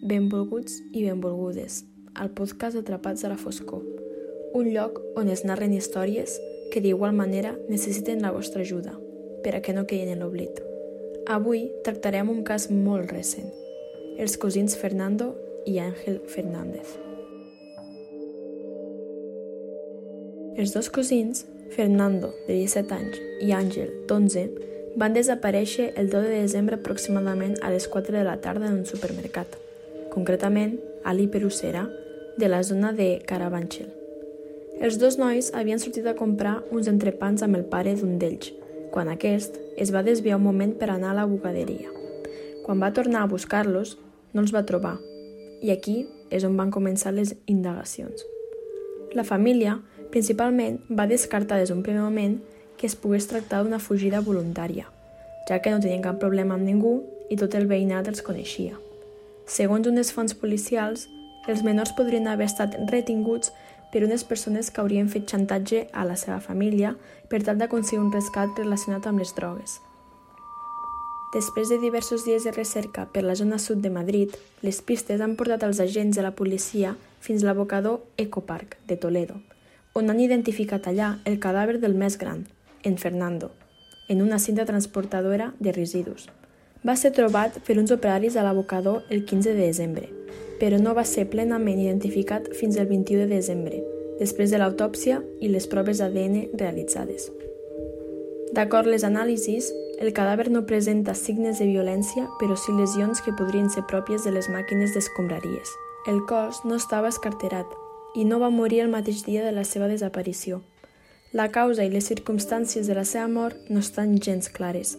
benvolguts i benvolgudes al podcast Atrapats a la foscor, un lloc on es narren històries que d'igual manera necessiten la vostra ajuda per a que no quedin en l'oblit. Avui tractarem un cas molt recent, els cosins Fernando i Ángel Fernández. Els dos cosins, Fernando, de 17 anys, i Àngel, d'11, van desaparèixer el 2 de desembre aproximadament a les 4 de la tarda en un supermercat concretament a l'Hiperusera, de la zona de Carabanchel. Els dos nois havien sortit a comprar uns entrepans amb el pare d'un d'ells, quan aquest es va desviar un moment per anar a la bugaderia. Quan va tornar a buscar-los, no els va trobar, i aquí és on van començar les indagacions. La família, principalment, va descartar des d'un primer moment que es pogués tractar d'una fugida voluntària, ja que no tenien cap problema amb ningú i tot el veïnat els coneixia. Segons unes fonts policials, els menors podrien haver estat retinguts per unes persones que haurien fet xantatge a la seva família per tal d'aconseguir un rescat relacionat amb les drogues. Després de diversos dies de recerca per la zona sud de Madrid, les pistes han portat els agents de la policia fins a l'abocador Ecopark de Toledo, on han identificat allà el cadàver del més gran, en Fernando, en una cinta transportadora de residus. Va ser trobat per uns operaris a l'abocador el 15 de desembre, però no va ser plenament identificat fins el 21 de desembre, després de l'autòpsia i les proves d'ADN realitzades. D'acord les anàlisis, el cadàver no presenta signes de violència, però sí lesions que podrien ser pròpies de les màquines d'escombraries. El cos no estava escarterat i no va morir el mateix dia de la seva desaparició. La causa i les circumstàncies de la seva mort no estan gens clares,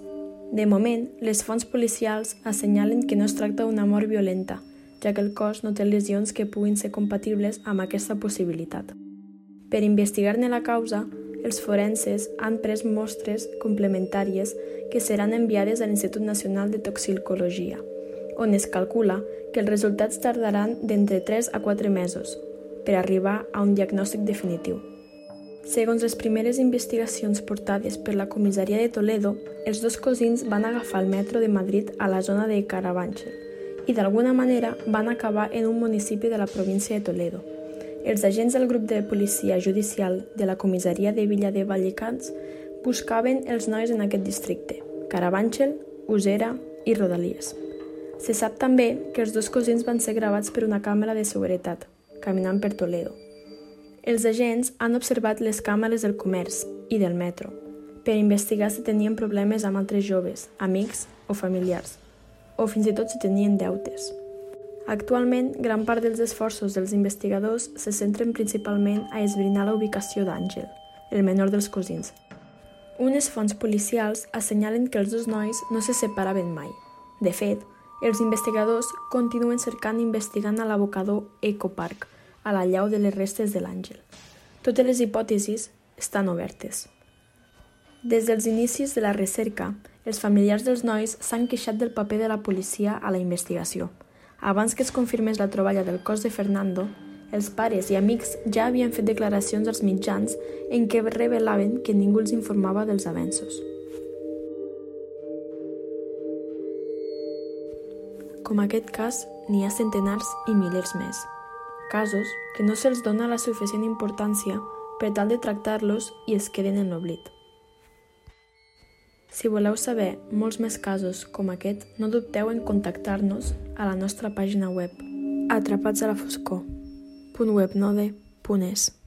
de moment, les fonts policials assenyalen que no es tracta d'una mort violenta, ja que el cos no té lesions que puguin ser compatibles amb aquesta possibilitat. Per investigar-ne la causa, els forenses han pres mostres complementàries que seran enviades a l'Institut Nacional de Toxicologia, on es calcula que els resultats tardaran d'entre 3 a 4 mesos per arribar a un diagnòstic definitiu. Segons les primeres investigacions portades per la comissaria de Toledo, els dos cosins van agafar el metro de Madrid a la zona de Carabanchel i d'alguna manera van acabar en un municipi de la província de Toledo. Els agents del grup de policia judicial de la comissaria de Villa de Vallecans buscaven els nois en aquest districte, Carabanchel, Usera i Rodalies. Se sap també que els dos cosins van ser gravats per una càmera de seguretat, caminant per Toledo. Els agents han observat les càmeres del comerç i del metro per investigar si tenien problemes amb altres joves, amics o familiars, o fins i tot si tenien deutes. Actualment, gran part dels esforços dels investigadors se centren principalment a esbrinar la ubicació d'Àngel, el menor dels cosins. Unes fonts policials assenyalen que els dos nois no se separaven mai. De fet, els investigadors continuen cercant i investigant a l'abocador Ecopark, a la llau de les restes de l'àngel. Totes les hipòtesis estan obertes. Des dels inicis de la recerca, els familiars dels nois s'han queixat del paper de la policia a la investigació. Abans que es confirmés la troballa del cos de Fernando, els pares i amics ja havien fet declaracions als mitjans en què revelaven que ningú els informava dels avenços. Com aquest cas, n'hi ha centenars i milers més casos que no se'ls dona la suficient importància per tal de tractar-los i es queden en l'oblit. Si voleu saber molts més casos com aquest, no dubteu en contactar-nos a la nostra pàgina web atrapats a la foscor.webnode.es